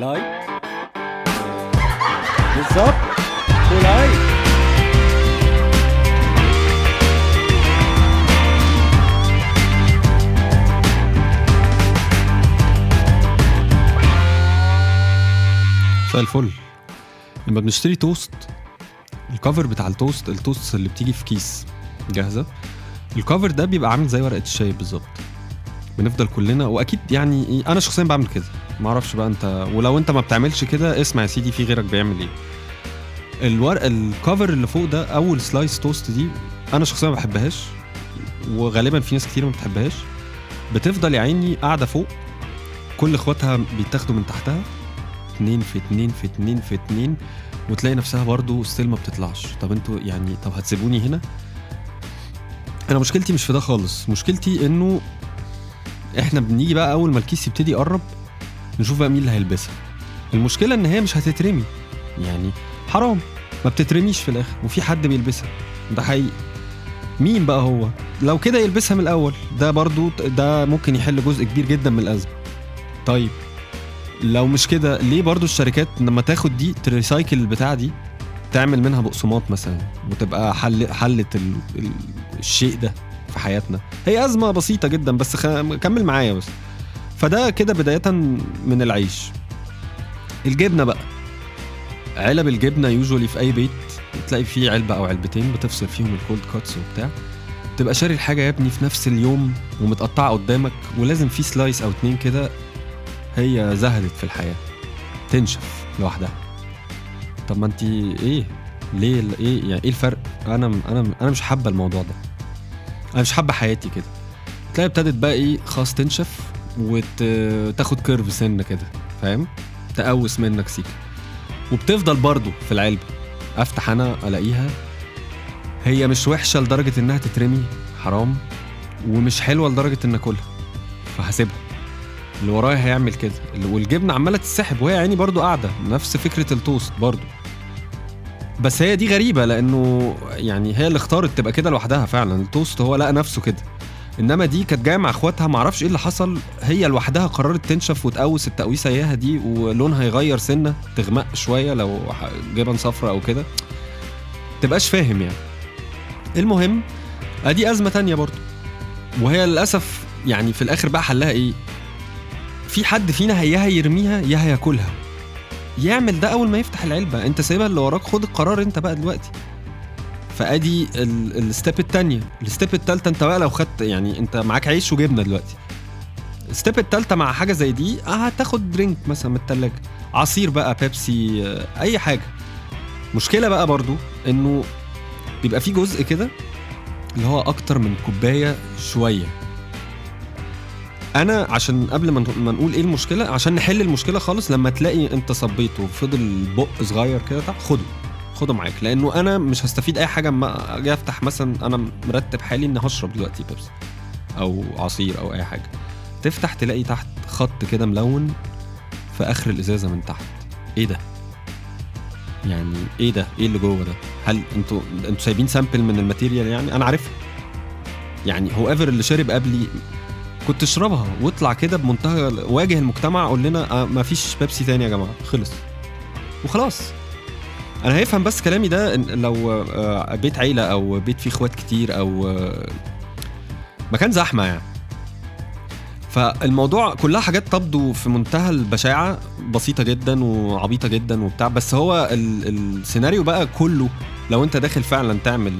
like بالظبط و like مساء الفل. لما بنشتري توست ال cover بتاع التوست التوست اللي بتيجي في كيس. جاهزة؟ ال cover ده بيبقى عامل زي ورقة الشاي بالظبط. بنفضل كلنا وأكيد يعني إيه، أنا شخصيا بعمل كده. ما أعرفش بقى انت ولو انت ما بتعملش كده اسمع يا سيدي في غيرك بيعمل إيه. الورق ال cover اللي فوق ده أول slice توست دي أنا شخصيا ما بحبهاش وغالبا في ناس كتير ما بتحبهاش. بتفضل يا عيني قاعدة فوق كل إخواتها بيتاخدوا من تحتها اتنين في اتنين في اتنين في اتنين وتلاقي نفسها برضو still ما بتطلعش. طب أنتوا يعني طب هتسيبوني هنا؟ أنا مشكلتي مش في ده خالص. مشكلتي إنه إحنا بنيجي بقى أول ما الكيس يبتدي يقرب نشوف بقى مين اللي هيلبسها. المشكلة إن هي مش هتترمي. يعني حرام. ما بتترميش في الآخر. وفي حد بيلبسها. ده حقيقي. مين بقى هو؟ لو كده يلبسها من الأول. ده برضو ده ممكن يحل جزء كبير جدا من الأزمة. طيب. لو مش كده ليه برضو الشركات لما تاخد دي تريسايكل البتاع دي تعمل منها بقسماط مثلا؟ وتبقى حل حلت ال... ال... الشيء ده في حياتنا. هي أزمة بسيطة جدا بس خ... كمل معايا بس. فده كده بداية من العيش. الجبنة بقى. علب الجبنة يوجولي في أي بيت تلاقي فيه علبة أو علبتين بتفصل فيهم ال cold cuts وبتاع. تبقى شاري الحاجة يا ابني في نفس اليوم ومتقطعة قدامك ولازم في slice أو اتنين كده هي زهدت في الحياة. تنشف لوحدها. طب ما انت إيه؟ ليه إيه يعني إيه الفرق؟ أنا أنا أنا مش حابة الموضوع ده. أنا مش حابة حياتي كده. تلاقي ابتدت بقى إيه؟ خلاص تنشف. وتاخد كيرف سنة كده فاهم؟ تقوس منك سيكه وبتفضل برضو في العلبه أفتح أنا ألاقيها. هي مش وحشة لدرجة إنها تترمي حرام. ومش حلوة لدرجة ان أكلها. فهسيبها. اللي ورايا هيعمل كده. والجبنة عمالة تتسحب وهي عيني برضو قاعدة. نفس فكرة التوست برضو بس هي دي غريبة لأنه يعني هي اللي اختارت تبقى كده لوحدها فعلا. التوست هو لقى نفسه كده. إنما دي كانت جاية مع أخواتها معرفش إيه اللي حصل. هي لوحدها قررت تنشف وتقوس التقويسة اياها دي ولونها يغير سنة تغمق شوية لو جبن صفرة أو كده. تبقاش فاهم يعني. المهم أدي أزمة تانية برضو. وهي للأسف يعني في الآخر بقى حلها إيه؟ في حد فينا يا هيرميها يا هياكلها يعمل ده أول ما يفتح العلبة. أنت سايبها اللي وراك خد القرار أنت بقى دلوقتي. فادي ال step الثانية ال step الثالثه انت بقى لو خدت يعني انت معاك عيش وجبنة دلوقتي. ال step الثالثه مع حاجة زي دي هتاخد drink مثلا من الثلاجه عصير بقى بيبسي أي حاجة. مشكلة بقى برضو إنه بيبقى في جزء كده اللي هو أكتر من كوباية شوية. أنا عشان قبل ما نقول إيه المشكلة عشان نحل المشكلة خالص لما تلاقي أنت صبيته وفضل بق صغير كده خده. خده معاك لأنه أنا مش هستفيد أي حاجة اما أجي أفتح مثلا أنا مرتب حالي اني هشرب دلوقتي بيبسي أو عصير أو أي حاجة. تفتح تلاقي تحت خط كده ملون في آخر الإزازة من تحت. إيه ده؟ يعني إيه ده؟ إيه اللي جوه ده؟ هل أنتوا أنتوا سايبين sample من ال material يعني؟ أنا عارفها. يعني هو however اللي شرب قبلي كنت اشربها واطلع كده بمنتهى واجه المجتمع قول لنا آه ما فيش بيبسي تاني يا جماعة. خلص. وخلاص. أنا هيفهم بس كلامي ده لو آه بيت عيلة أو بيت فيه إخوات كتير أو آه مكان زحمة يعني. فالموضوع كلها حاجات تبدو في منتهى البشاعة بسيطة جدا وعبيطة جدا وبتاع بس هو السيناريو بقى كله لو أنت داخل فعلا تعمل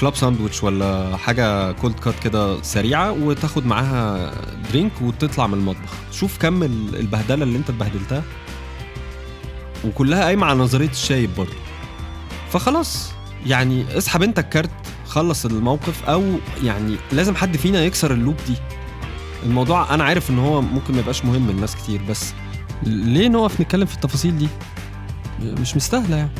club sandwich ولا حاجة cold cut كده سريعة وتاخد معاها drink وتطلع من المطبخ. شوف كم البهدلة اللي أنت اتبهدلتها. وكلها قايمة على نظرية الشايب برضه. فخلاص يعني اسحب انت الكارت خلص الموقف أو يعني لازم حد فينا يكسر اللوب دي. الموضوع أنا عارف إن هو ممكن ما يبقاش مهم لناس كتير بس ليه نقف نتكلم في التفاصيل دي؟ مش مستاهلة يعني.